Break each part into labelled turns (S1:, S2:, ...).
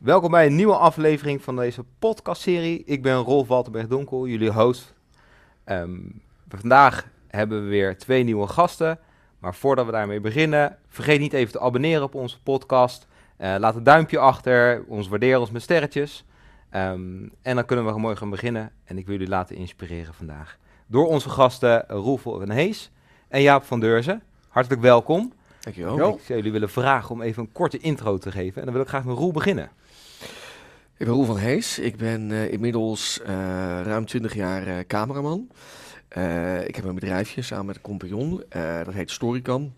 S1: Welkom bij een nieuwe aflevering van deze podcastserie. Ik ben Rolf Walterberg-Donkel, jullie host. Ehm, vandaag hebben we weer twee nieuwe gasten. Maar voordat we daarmee beginnen, vergeet niet even te abonneren op onze podcast. Eh, laat een duimpje achter, ons waarderen ons met sterretjes. Ehm, en dan kunnen we mooi gaan beginnen. En ik wil jullie laten inspireren vandaag. Door onze gasten Roel van Hees en Jaap van Deurzen. Hartelijk welkom.
S2: Dankjewel.
S1: Ik zou jullie willen vragen om even een korte intro te geven. En dan wil ik graag met Roel beginnen.
S2: Ik ben Roel van Hees. Ik ben eh, inmiddels eh, ruim 20 jaar eh, cameraman. Ik heb een bedrijfje samen met een compagnon. dat heet Storycam.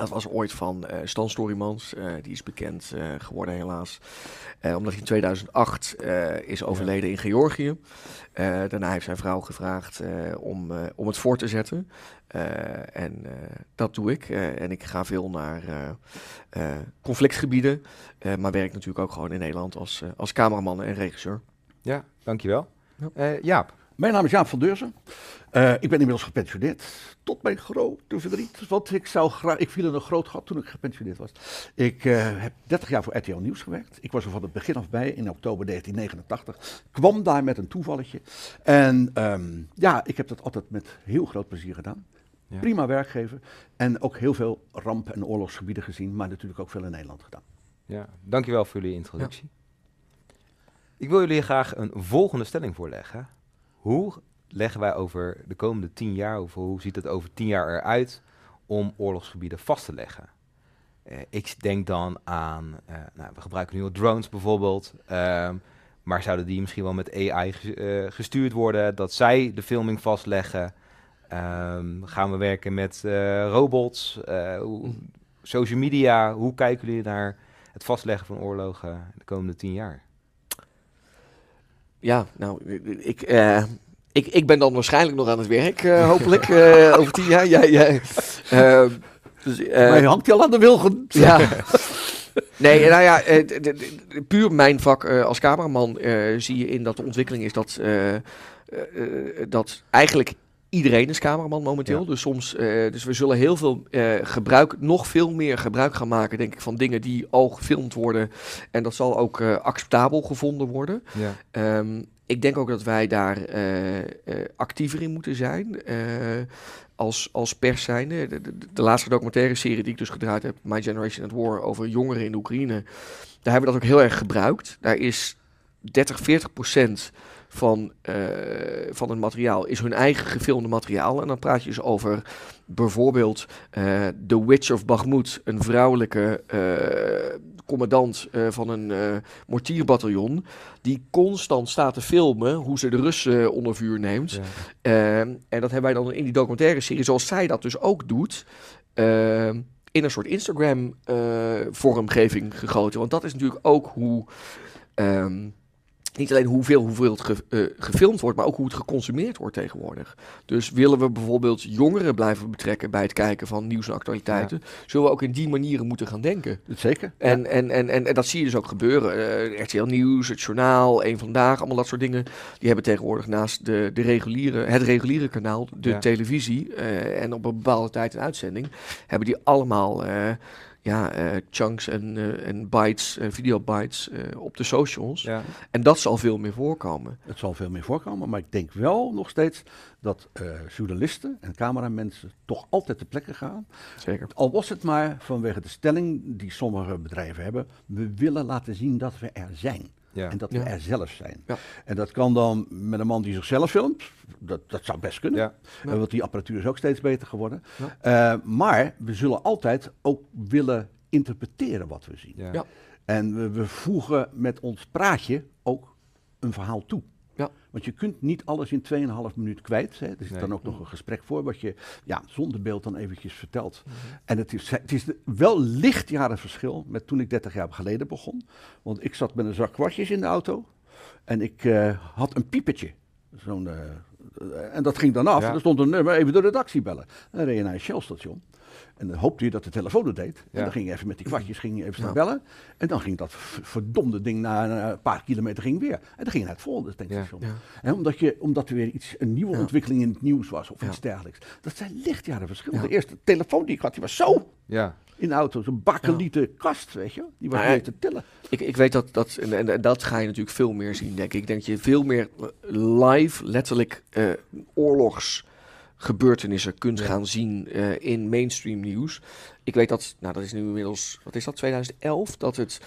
S2: Dat was ooit van eh Stan Storymans. eh, die is bekend eh, geworden helaas. Omdat hij in 2008 eh, is overleden in Georgië. Daarna heeft zijn vrouw gevraagd om, om het voor te zetten. En dat doe ik. En ik ga veel naar conflictgebieden. maar werk natuurlijk ook gewoon in Nederland als, als cameraman en regisseur.
S1: Ja, dankjewel.
S2: Ja.
S1: Jaap.
S3: Mijn naam is Jaap van Deurzen. Eh, ik ben inmiddels gepensioneerd. Tot mijn grote verdriet. Want ik, zou graag, ik viel in een groot gat toen ik gepensioneerd was. Ik eh, heb 30 jaar voor RTL Nieuws gewerkt. Ik was er van het begin af bij in oktober 1989. Kwam daar met een toevalletje. En ehm, ja, ik heb dat altijd met heel groot plezier gedaan.
S1: Ja.
S3: Prima werkgever. En ook heel veel ramp- en oorlogsgebieden gezien. Maar natuurlijk ook veel in Nederland gedaan.
S1: Ja, dankjewel voor jullie introductie. Ik wil jullie graag een volgende stelling voorleggen. Hoe leggen wij over de komende tien jaar, of hoe ziet het over tien jaar eruit, om oorlogsgebieden vast te leggen? Eh, ik denk dan aan, eh, nou, we gebruiken nu al drones bijvoorbeeld, ehm, maar zouden die misschien wel met AI eh, gestuurd worden, dat zij de filming vastleggen? Ehm, gaan we werken met robots? Hoe- social media, hoe kijken jullie naar het vastleggen van oorlogen de komende tien jaar?
S2: Ja, nou, ik, eh, ik, ik ben dan waarschijnlijk nog aan het werk, eh, hopelijk, eh, over tien jaar. Jij, jij, eh, dus, eh,
S3: maar je hangt je al aan de wilgen.
S2: Ja. Nee, nou ja, puur mijn vak als cameraman zie je in dat de ontwikkeling is dat, dat eigenlijk iedereen is cameraman momenteel.
S3: Ja.
S2: Dus soms, eh, dus we zullen heel veel eh, gebruik, nog veel meer gebruik gaan maken, denk ik, van dingen die al gefilmd worden. En dat zal ook eh, acceptabel gevonden worden.
S1: Ja.
S2: Ehm, ik denk ook dat wij daar actiever in moeten zijn. als, als pers zijnde. De, de, de laatste documentaire serie die ik dus gedraaid heb, My Generation at War, over jongeren in de Oekraïne. Daar hebben we dat ook heel erg gebruikt. Daar is 30, 40 procent van, eh, van het materiaal is hun eigen gefilmde materiaal. En dan praat je dus over bijvoorbeeld eh The Witch of Bakhmut, een vrouwelijke eh, commandant van een mortierbataljon, die constant staat te filmen hoe ze de Russen onder vuur neemt.
S1: Ja.
S2: Ehm, en dat hebben wij dan in die documentaire serie, zoals zij dat dus ook doet, ehm, in een soort Instagram-vormgeving gegoten. Want dat is natuurlijk ook hoe. ehm, niet alleen hoeveel, hoeveel het ge- eh, gefilmd wordt, maar ook hoe het geconsumeerd wordt tegenwoordig. Dus willen we bijvoorbeeld jongeren blijven betrekken bij het kijken van nieuws en actualiteiten, zullen we ook in die manieren moeten gaan denken.
S3: Zeker.
S2: En, en, en, en, en dat zie je dus ook gebeuren. Eh, RTL Nieuws, het journaal, Eén Vandaag, allemaal dat soort dingen. Die hebben tegenwoordig naast de, de reguliere, het reguliere kanaal, de
S1: Ja.
S2: televisie eh, en op een bepaalde tijd een uitzending, hebben die allemaal ja, eh, chunks en, eh, en bytes, eh, videobytes op de socials.
S1: Ja.
S2: En dat zal veel meer voorkomen.
S3: Het zal veel meer voorkomen, maar ik denk wel nog steeds dat journalisten en cameramensen toch altijd ter plekke gaan.
S2: Zeker.
S3: Al was het maar vanwege de stelling die sommige bedrijven hebben. We willen laten zien dat we er zijn.
S1: Ja.
S3: En dat
S2: Ja.
S3: we er zelf zijn.
S2: Ja.
S3: En dat kan dan met een man die zichzelf filmt. Dat, dat zou best kunnen.
S1: Ja.
S2: Ja.
S3: Eh, Want die apparatuur is ook steeds beter geworden.
S2: Ja.
S3: Eh, maar we zullen altijd ook willen interpreteren wat we zien.
S1: Ja.
S2: Ja.
S3: En we, we voegen met ons praatje ook een verhaal toe. Want je kunt niet alles in 2,5 minuut kwijt. Hè. Er zit
S1: Nee.
S3: dan ook nog een gesprek voor, wat je ja, zonder beeld dan eventjes vertelt.
S2: Mhm.
S3: En het is, het is wel lichtjaren verschil met toen ik 30 jaar geleden begon. Want ik zat met een zak kwartjes in de auto en ik eh, had een piepetje. Zo'n, eh, eh, en dat ging dan af.
S1: Ja.
S3: En er stond een nummer, even de redactie bellen. En dan reed je naar een Shell-station. En dan hoopte je dat de telefoon het deed. En dan ging je even met die kwartjes ging je even staan bellen. En dan ging dat verdomde ding na een paar kilometer ging weer. En dan ging je naar het volgende tankstation. En omdat, je, omdat er weer iets, een nieuwe ontwikkeling in het nieuws was of iets dergelijks. Dat zijn lichtjaren verschil. De eerste telefoon die ik had, die was zo.
S1: Ja.
S3: in de auto. Zo'n bakkelieten kast, weet je. Die was
S2: Nou
S3: niet te tillen.
S2: Ik, ik weet dat, dat en, en, en dat ga je natuurlijk veel meer zien, denk ik. Ik denk dat je veel meer live, letterlijk eh oorlogsgebeurtenissen kunt
S1: Ja.
S2: gaan zien eh, in mainstream nieuws. Ik weet dat, nou dat is nu inmiddels, wat is dat, 2011, dat het,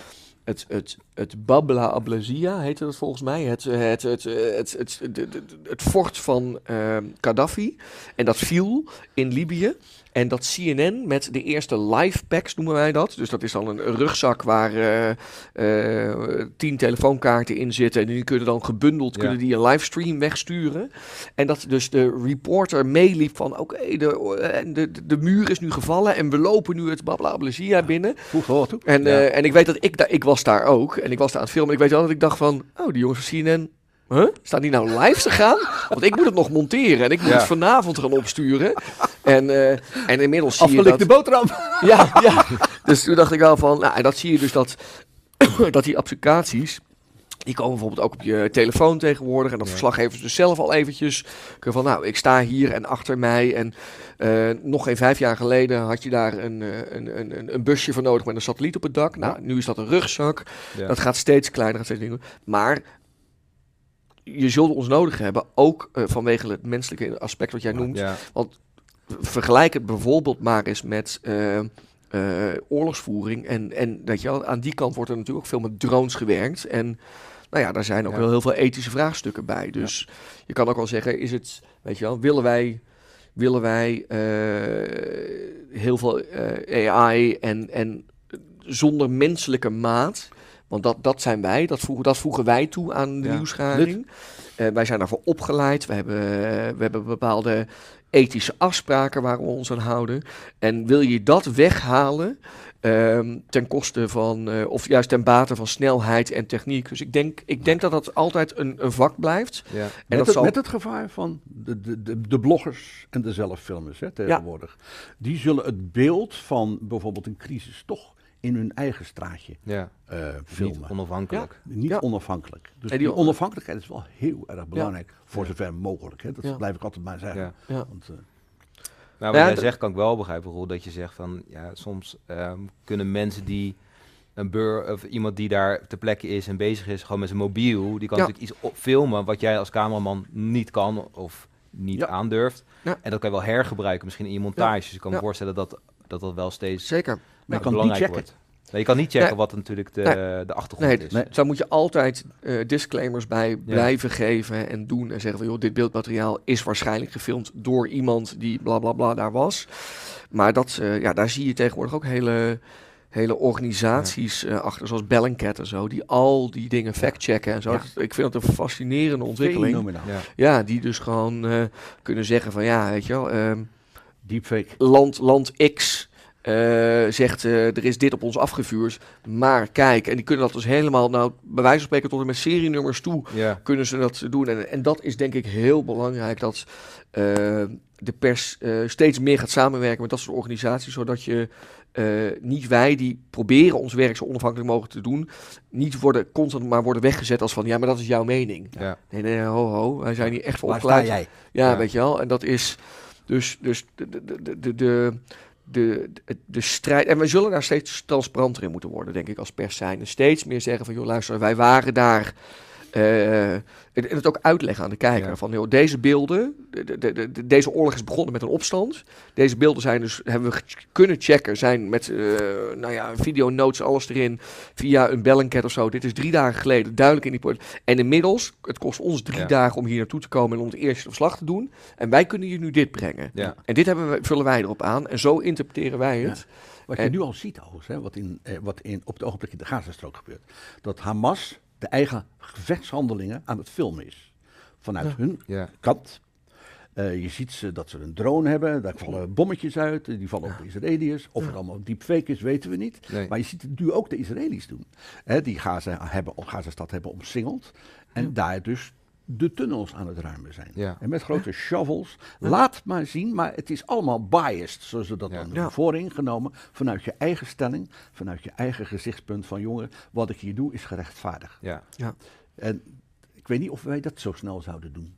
S2: het, het, het Babla Ablazia heette dat volgens mij, het, eh, het, het, eh, het, het, het, het, het fort van eh, Gaddafi. En dat viel in Libië. En dat CNN met de eerste live packs noemen wij dat. Dus dat is dan een rugzak waar eh, eh, tien telefoonkaarten in zitten. En die kunnen dan gebundeld
S1: Ja.
S2: kunnen die een livestream wegsturen. En dat dus de reporter meeliep van oké, de, eh, de, de, de muur is nu gevallen en we lopen nu het Babla binnen.
S3: Gehoord.
S2: En,
S1: Ja.
S2: en ik weet dat ik daar, ik was daar ook. En ik was daar aan het filmen. En ik weet wel dat ik dacht van, oh, die jongens van CNN, huh? Staan die nou live te gaan? Want ik moet het nog monteren en ik moet
S1: Ja.
S2: het vanavond gaan opsturen. En, eh, en inmiddels zie je dat...
S3: Boterham.
S2: Ja, ja. Dus toen dacht ik wel van, nou, en dat zie je dus dat, dat die applicaties, die komen bijvoorbeeld ook op je telefoon tegenwoordig. En dat
S1: Ja.
S2: verslaggevers dus zelf al eventjes kunnen van, nou, ik sta hier en achter mij. En eh, nog geen vijf jaar geleden had je daar een, eh, een, een, een- een busje voor nodig met een satelliet op het dak. Nou, nu is dat een rugzak.
S1: Ja.
S2: Dat gaat steeds kleiner, gaat steeds dingen. Maar je zult ons nodig hebben, ook eh, vanwege het menselijke aspect wat jij noemt.
S1: Ja.
S2: Vergelijk het bijvoorbeeld maar eens met eh, eh, oorlogsvoering. En, en weet je wel, aan die kant wordt er natuurlijk ook veel met drones gewerkt. En nou ja, daar zijn ook
S1: Ja.
S2: wel heel veel ethische vraagstukken bij. Dus je kan ook wel zeggen, is het, weet je wel, willen wij, willen wij heel veel AI en, en zonder menselijke maat... Want dat, dat zijn wij, dat voegen, dat voegen wij toe aan de
S1: Ja.
S2: nieuwsgaring. Eh, wij zijn daarvoor opgeleid. We hebben, we hebben bepaalde ethische afspraken waar we ons aan houden. En wil je dat weghalen ehm, ten koste van, eh, of juist ten bate van snelheid en techniek. Dus ik denk, ik denk dat dat altijd een, een vak blijft.
S1: Ja.
S2: En
S3: met,
S2: dat
S3: het,
S2: zal,
S3: met het gevaar van de, de, de, de bloggers en de zelffilmers hè, tegenwoordig. Die zullen het beeld van bijvoorbeeld een crisis toch in hun eigen straatje
S1: ja.
S3: eh,
S1: Niet
S3: filmen.
S1: onafhankelijk.
S3: Niet
S2: Ja.
S3: onafhankelijk. Dus
S2: En
S3: die,
S2: die-
S3: onafhankelijkheid is wel heel erg belangrijk, voor
S1: Ja.
S3: zover mogelijk. Hè. Dat
S2: Ja.
S3: blijf ik altijd maar zeggen.
S1: Ja.
S2: ja.
S3: Want, eh,
S1: Nou, wat
S2: Ja,
S1: jij zegt kan ik wel begrijpen, Roel, dat je zegt van, ja, soms ehm, kunnen mensen die een beur of iemand die daar ter plekke is en bezig is, gewoon met zijn mobiel, die kan
S2: Ja.
S1: natuurlijk iets op- filmen wat jij als cameraman niet kan of niet
S3: Ja.
S1: aandurft.
S2: Ja.
S1: En dat kan je wel hergebruiken, misschien in je montage. Dus ik kan me voorstellen dat dat, dat wel steeds
S2: Zeker.
S3: maar je kan niet
S1: belangrijk
S3: checken.
S1: wordt. Nee, je kan niet checken
S2: Nee.
S1: wat natuurlijk de,
S2: Nee.
S1: de achtergrond
S2: Nee,
S1: is.
S3: Nee.
S2: Daar moet je altijd eh, disclaimers bij blijven geven en doen. En zeggen van, joh, dit beeldmateriaal is waarschijnlijk gefilmd door iemand die bla bla bla daar was. Maar dat, eh, ja, daar zie je tegenwoordig ook hele, hele organisaties eh, achter, zoals Bellingcat en zo, die al die dingen factchecken en zo.
S3: Ja.
S2: Ik vind dat een fascinerende ontwikkeling.
S3: Fenomenaal.
S1: Ja.
S2: Ja, die dus gewoon eh, kunnen zeggen van, ja, weet je wel, ehm,
S3: Deepfake.
S2: land, land X eh, zegt eh, er is dit op ons afgevuurd. Maar kijk, en die kunnen dat dus helemaal, nou, bij wijze van spreken tot en met serienummers toe,
S1: Ja.
S2: kunnen ze dat doen. En, en dat is denk ik heel belangrijk dat eh, de pers eh, steeds meer gaat samenwerken met dat soort organisaties, zodat je eh, niet wij die proberen ons werk zo onafhankelijk mogelijk te doen, niet worden constant maar worden weggezet als van ja, maar dat is jouw mening.
S1: Ja.
S2: Nee, nee, ho, ho, wij zijn hier echt voor
S3: Waar sta
S2: opgeleid.
S3: jij?
S2: Ja,
S1: Ja.
S2: weet je wel. En dat is dus, dus de, de, de, de, de, de, de, de strijd. En we zullen daar steeds transparanter in moeten worden, denk ik, als pers zijn. En steeds meer zeggen van, joh, luister, wij waren daar. Eh, en en het ook uitleggen aan de kijker.
S1: Ja.
S2: Van, joh, deze beelden, de, de, de, de- deze oorlog is begonnen met een opstand. Deze beelden zijn dus, hebben we kunnen checken, zijn met, eh nou ja, video notes, alles erin, via een Bellingcat of zo. Dit is drie dagen geleden, duidelijk in die... port- En inmiddels, het kost ons drie
S1: Ja.
S2: dagen om hier naartoe te komen en om het eerste verslag te doen. En wij kunnen je nu dit brengen.
S1: Ja.
S2: En dit hebben we, vullen wij erop aan. En zo interpreteren wij het.
S3: Wat je
S2: En-
S3: nu al ziet, overigens, hè, wat, in, eh, wat in, op het ogenblik in de Gazastrook gebeurt. Dat Hamas de eigen gevechtshandelingen aan het filmen is. Vanuit
S2: Ja.
S3: hun
S1: Ja.
S3: kant. Eh, je ziet ze dat ze een drone hebben, daar vallen bommetjes uit, die vallen op de Israëliërs. Of het allemaal deepfake is, weten we niet.
S1: Nee.
S3: Maar je ziet het nu ook de Israëli's doen. Hè, die Gaza hebben, Gazastad hebben omsingeld. En daar dus de tunnels aan het ruimen zijn.
S1: Ja.
S3: En met grote shovels. Laat maar zien, maar het is allemaal biased, zoals ze dat
S1: Ja.
S3: dan noemen.
S2: Ja.
S3: Vooringenomen vanuit je eigen stelling, vanuit je eigen gezichtspunt van jongen, wat ik hier doe is gerechtvaardigd.
S1: Ja.
S3: En ik weet niet of wij dat zo snel zouden doen.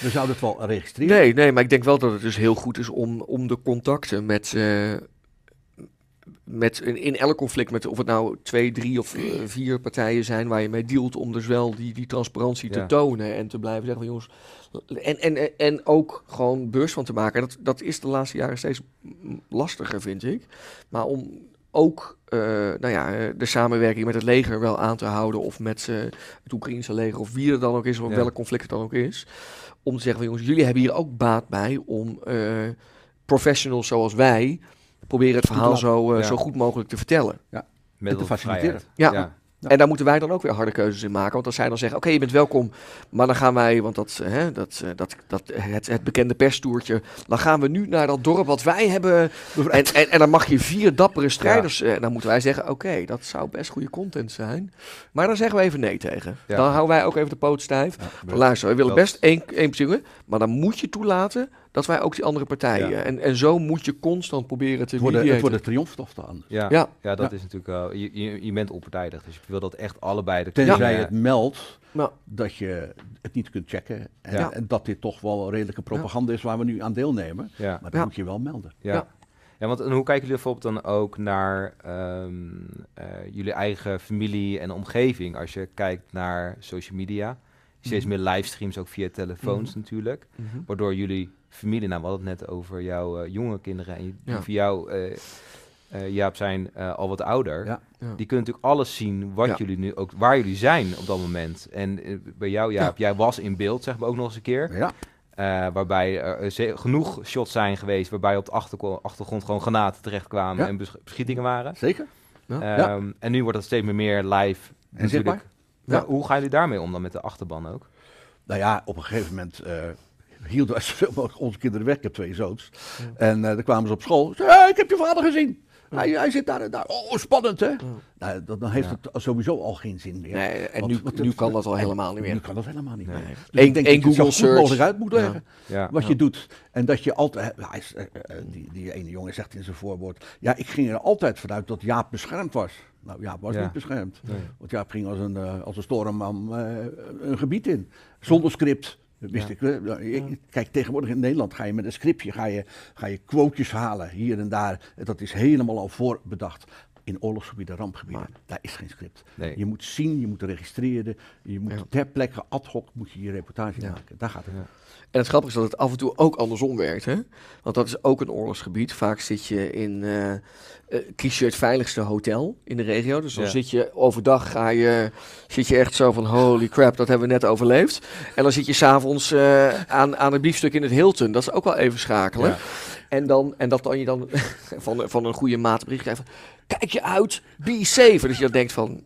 S3: We zouden het wel registreren.
S2: Nee, nee, maar ik denk wel dat het dus heel goed is om, om de contacten met, eh, met, in, elk conflict, met, of het nou twee, drie of eh, vier partijen zijn waar je mee dealt, om dus wel die, die transparantie te tonen en te blijven zeggen van jongens. En, en, en ook gewoon beurs van te maken. Dat, dat is de laatste jaren steeds lastiger, vind ik. Maar om ook eh, nou ja, de samenwerking met het leger wel aan te houden, of met eh, het Oekraïnse leger, of wie er dan ook is, of
S1: Ja.
S2: welk conflict het dan ook is. Om te zeggen van jongens, jullie hebben hier ook baat bij om professionals zoals wij proberen het verhaal zo, eh,
S1: Ja.
S2: zo goed mogelijk te vertellen.
S1: Met
S3: te faciliteren.
S2: Ja.
S1: ja.
S3: Ja.
S2: En daar moeten wij dan ook weer harde keuzes in maken. Want als zij dan zeggen, oké, je bent welkom, maar dan gaan wij, want dat, hè, dat, eh, dat, dat het, het bekende perstoertje, dan gaan we nu naar dat dorp wat wij hebben. En, en, en dan mag je vier dappere strijders. eh, dan moeten wij zeggen, oké, dat zou best goede content zijn. Maar dan zeggen we even nee tegen.
S1: Ja.
S2: Dan houden wij ook even de poot stijf.
S3: Ja,
S2: luister, we willen best één, één maar dan moet je toelaten dat wij ook die andere partijen.
S3: Ja.
S2: En, en zo moet je constant proberen te
S3: het wordt, het wordt een triomftocht dan.
S1: Ja.
S2: Ja.
S1: Ja, dat
S3: Ja.
S1: is natuurlijk wel. Je, je, je bent onpartijdig, dus je wil dat echt allebei de
S3: Tenzij het meldt
S2: Nou,
S3: dat je het niet kunt checken. En,
S1: Ja.
S3: en dat dit toch wel redelijke propaganda is waar we nu aan deelnemen.
S1: Ja.
S3: Maar dat
S2: Ja.
S3: moet je wel melden.
S1: Ja.
S2: Ja.
S1: ja. want en hoe kijken jullie bijvoorbeeld dan ook naar ehm, eh, jullie eigen familie en omgeving als je kijkt naar social media? Steeds
S2: Mhm.
S1: meer livestreams ook via telefoons
S2: Mhm.
S1: natuurlijk.
S2: mhm.
S1: Waardoor jullie familie, nou we hadden het net over jouw eh, jonge kinderen en je- die
S2: Ja.
S1: voor jou, eh eh, Jaap, zijn eh, al wat ouder.
S3: Ja.
S2: Ja.
S1: Die kunnen natuurlijk alles zien wat
S2: Ja.
S1: jullie nu ook, waar jullie zijn op dat moment. En bij jou, Jaap, jij was in beeld, zeg maar ook nog eens een keer.
S3: Ja,
S1: Eh, waarbij er ze- genoeg shots zijn geweest waarbij op de achtergrond gewoon granaten terechtkwamen
S3: Ja.
S1: en bes- beschietingen waren.
S3: zeker.
S2: Ja.
S1: Ehm, En nu wordt het steeds meer, meer live. natuurlijk.
S3: zichtbaar.
S1: Ja,
S2: Ja.
S1: Hoe gaan jullie daarmee om dan met de achterban ook?
S3: Nou ja, op een gegeven moment eh hielden wij zoveel mogelijk onze kinderen weg. Ik heb twee zoons.
S2: Ja.
S3: En eh dan kwamen ze op school. Ze, hey, ik heb je vader gezien. Hij, hij zit daar en daar. Oh, spannend hè? Nou, dat, dan heeft
S1: Ja.
S3: het sowieso al geen zin meer.
S2: Nee, en
S3: Want-
S2: nu,
S3: want
S2: nu
S3: het-
S2: kan dat al helemaal niet
S3: Nu
S2: meer.
S3: kan dat helemaal niet
S1: Nee.
S3: meer. Dus
S2: Eén-
S3: ik denk dat je het
S2: Google
S3: zo goed
S2: search.
S3: mogelijk uit moet leggen.
S1: Ja.
S3: Wat je doet. En dat je altijd. Eh, eh, die, die ene jongen zegt in zijn voorwoord. Ja, ik ging er altijd vanuit dat Jaap beschermd was. Nou, Jaap was niet beschermd.
S1: Nee.
S3: Want Jaap ging als een, als een stormman eh, een gebied in. Zonder script. Dat wist
S1: Ja.
S3: ik. eh, nou, Kijk, tegenwoordig in Nederland ga je met een scriptje ga je, ga je quotejes halen. Hier en daar. Dat is helemaal al voorbedacht. In oorlogsgebieden, rampgebieden,
S2: Maar-
S3: daar is geen script.
S1: Nee.
S3: Je moet zien, je moet registreren. Je moet
S2: Ja.
S3: ter plekke ad hoc moet je je reportage
S2: Ja.
S3: maken. Daar gaat het.
S1: Ja.
S2: En het grappige is dat het af en toe ook andersom werkt. Hè? Want dat is ook een oorlogsgebied. Vaak zit je in, eh, kies je het veiligste hotel in de regio. Dus dan zit je overdag, ga je, zit je echt zo van holy crap, dat hebben we net overleefd. En dan zit je s'avonds eh aan, aan het biefstuk in het Hilton. Dat is ook wel even schakelen. En, dan, en dat dan je dan van, van een goede maatbericht krijgt van, kijk je uit, be safe. Dus je dan denkt van,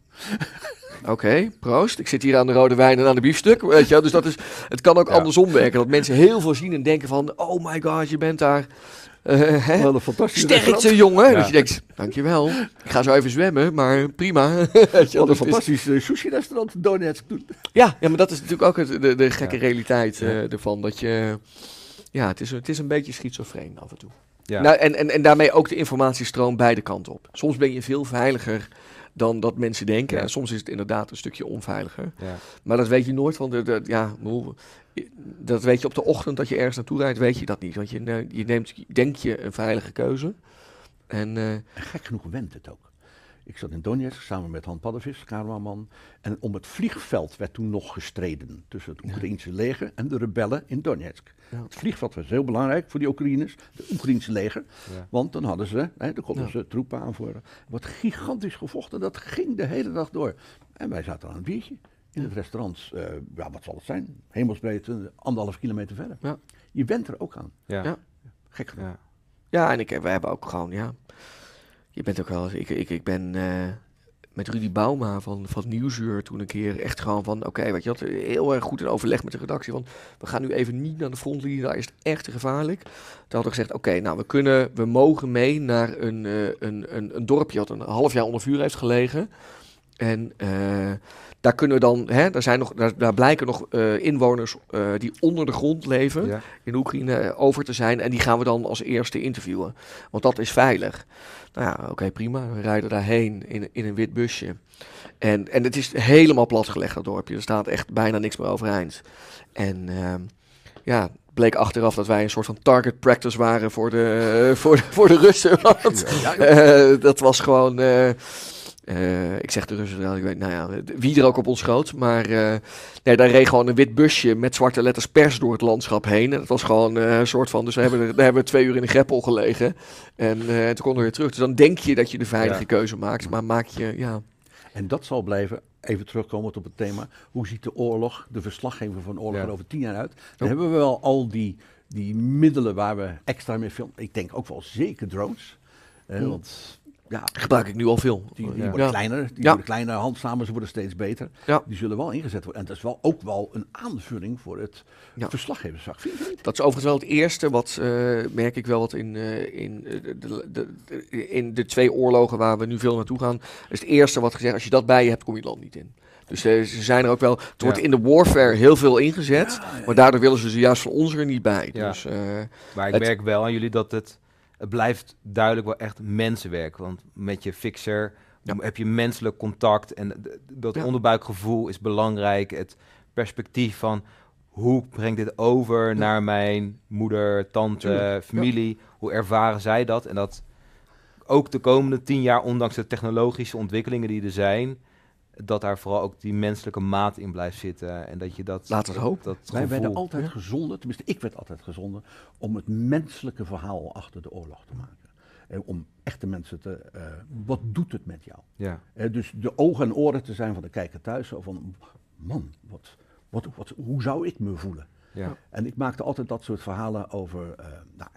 S2: oké, proost. Ik zit hier aan de rode wijn en aan de biefstuk. Weet je, dus dat is, het kan ook
S1: Ja.
S2: andersom werken. Dat mensen heel veel zien en denken van, oh my god, je bent daar. eh, hè?
S3: Wel een fantastische.
S2: Sterkte, jongen.
S1: Ja.
S2: Dus je denkt, dankjewel. Ik ga zo even zwemmen, maar prima.
S3: Wat een
S2: is-
S3: fantastisch eh, sushi-restaurant Donetsk
S2: ja, ja, maar dat is natuurlijk ook het, de, de gekke
S1: Ja.
S2: realiteit eh, ervan. Dat je, ja, het is, het is een beetje schizofreen af en toe.
S1: Ja.
S2: Nou, en, en, en daarmee ook de informatiestroom beide kanten op. Soms ben je veel veiliger dan dat mensen denken.
S1: Ja.
S2: En soms is het inderdaad een stukje onveiliger.
S1: ja.
S2: Maar dat weet je nooit van. De, de, ja, dat weet je op de ochtend dat je ergens naartoe rijdt, weet je dat niet. Want je, ne- je neemt, denk je, een veilige keuze. En eh,
S3: En gek genoeg wendt het ook. Ik zat in Donetsk samen met Han Paddevis, cameraman. En om het vliegveld werd toen nog gestreden tussen het Oekraïense leger en de rebellen in Donetsk.
S2: Ja.
S3: Het vliegveld was heel belangrijk voor die Oekraïners, het Oekraïense leger.
S1: Ja.
S3: Want dan hadden ze, hè, dan konden
S2: Ja.
S3: ze troepen aanvoeren. Wat gigantisch gevochten, dat ging de hele dag door. En wij zaten aan een biertje in het restaurant. eh, ja, wat zal het zijn? Hemelsbreedte, anderhalf kilometer verder.
S2: Ja.
S3: Je bent er ook aan.
S1: Ja.
S2: Ja.
S3: Gek genoeg.
S1: Ja.
S2: ja, en ik, we hebben ook gewoon, ja. Je bent ook wel, eens- ik, ik, ik ben eh, met Rudy Bauma van, van Nieuwsuur toen een keer echt gewoon van, oké, weet je wat, heel erg goed in overleg met de redactie. Want we gaan nu even niet naar de frontlinie, daar is het echt gevaarlijk. Toen hadden we gezegd, oké, nou, we kunnen, we mogen mee naar een, eh, een, een, een dorpje dat een half jaar onder vuur heeft gelegen. En eh, daar kunnen we dan, hè, daar, zijn nog, daar, daar blijken nog eh, inwoners eh, die onder de grond leven
S1: Ja.
S2: in Oekraïne over te zijn. En die gaan we dan als eerste interviewen. Want dat is veilig. Nou ja, oké, prima. We rijden daarheen in, in een wit busje. En, en het is helemaal platgelegd, dat dorpje. Er staat echt bijna niks meer overeind. En ehm, ja, bleek achteraf dat wij een soort van target practice waren voor de, voor de, voor de Russen. Want, dat was gewoon. Eh, ik zeg de Russen ik weet, nou ja, wie er ook op ons schoot. Maar eh, nee, daar reed gewoon een wit busje met zwarte letters pers door het landschap heen. En dat was gewoon eh, een soort van, dus we hebben, er- daar hebben we twee uur in de greppel gelegen. En toen konden we weer terug. Dus dan denk je dat je de veilige
S1: Ja.
S2: keuze maakt, maar maak je, ja.
S3: En dat zal blijven, even terugkomend op het thema, hoe ziet de oorlog, de verslaggever van oorlog
S1: Ja.
S3: er over tien jaar uit? Dan hebben we wel al die, die middelen waar we extra mee filmen. Ik denk ook wel zeker drones. Eh,
S2: Hmm.
S3: Want ja,
S2: Gebruik ik nu al veel.
S3: die, die
S1: Ja.
S3: worden
S2: Ja.
S3: kleiner, die
S2: Ja.
S3: worden kleiner, handsamers worden steeds beter.
S2: Ja.
S3: Die zullen wel ingezet worden. En dat is wel ook wel een aanvulling voor het
S2: Ja.
S3: verslaggeversvak. Vind je niet?
S2: Dat is overigens wel het eerste wat, eh, merk ik wel, wat in, eh, in, eh, de, de, in de twee oorlogen waar we nu veel naartoe gaan, is het eerste wat gezegd, als je dat bij je hebt, kom je het land niet in. Dus ze zijn er ook wel, het wordt
S1: Ja.
S2: in de warfare heel veel ingezet,
S3: Ja, ja.
S2: maar daardoor willen ze ze juist van ons er niet bij.
S1: Ja.
S2: Dus, eh,
S1: Maar ik
S2: Het-
S1: merk wel aan jullie dat het, het blijft duidelijk wel echt mensenwerk. Want met je fixer
S2: Ja.
S1: heb je menselijk contact en dat
S2: Ja.
S1: onderbuikgevoel is belangrijk. Het perspectief van hoe breng dit over naar mijn moeder, tante,
S3: Tuurlijk,
S1: familie. Hoe ervaren zij dat? En dat ook de komende tien jaar, ondanks de technologische ontwikkelingen die er zijn, dat daar vooral ook die menselijke maat in blijft zitten. En dat je dat.
S2: Laten we het hopen.
S1: Dat
S3: Wij werden altijd
S2: Ja.
S3: gezonden, tenminste ik werd altijd gezonden, om het menselijke verhaal achter de oorlog te maken. En om echte mensen te, eh, wat doet het met jou?
S1: Ja,
S3: Eh, dus de ogen en oren te zijn van de kijker thuis. Zo van, man, wat, wat, wat, hoe zou ik me voelen?
S1: ja.
S3: En ik maakte altijd dat soort verhalen over, eh, nou,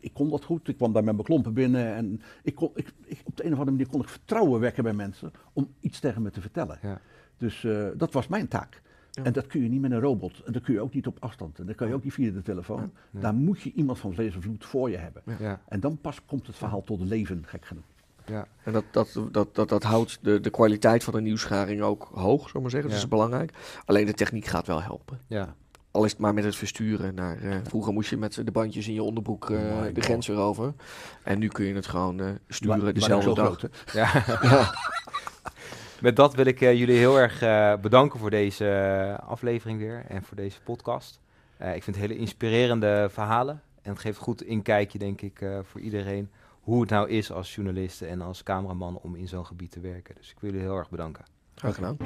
S3: ik kon dat goed. Ik kwam daar met mijn klompen binnen en ik kon, ik, ik, op de een of andere manier kon ik vertrouwen wekken bij mensen om iets tegen me te vertellen.
S1: ja.
S3: Dus eh, dat was mijn taak.
S2: Ja.
S3: En dat kun je niet met een robot. En dat kun je ook niet op afstand. En dat kan je ook niet via de telefoon.
S1: Ja.
S3: Daar moet je iemand van vlees en bloed voor je hebben.
S1: ja.
S3: En dan pas komt het verhaal tot leven, gek genoeg.
S1: ja.
S2: en dat, dat, dat, dat, dat houdt de, de kwaliteit van de nieuwsgaring ook hoog, zullen we maar zeggen. Dat is belangrijk. Alleen de techniek gaat wel helpen.
S1: ja.
S2: Al is het maar met het versturen naar. eh, vroeger moest je met de bandjes in je onderbroek eh,
S3: Oh
S2: de grens weer over. En nu kun je het gewoon eh,
S3: Maar-
S2: sturen
S3: maar
S2: dezelfde
S3: zo
S2: dag.
S3: groot, hè?
S1: ja.
S2: Ja.
S1: Met dat wil ik jullie heel erg bedanken voor deze aflevering weer en voor deze podcast. Ik vind het hele inspirerende verhalen. En het geeft goed inkijkje, denk ik, voor iedereen. Hoe het nou is als journalist en als cameraman om in zo'n gebied te werken. Dus ik wil jullie heel erg bedanken.
S2: Graag gedaan.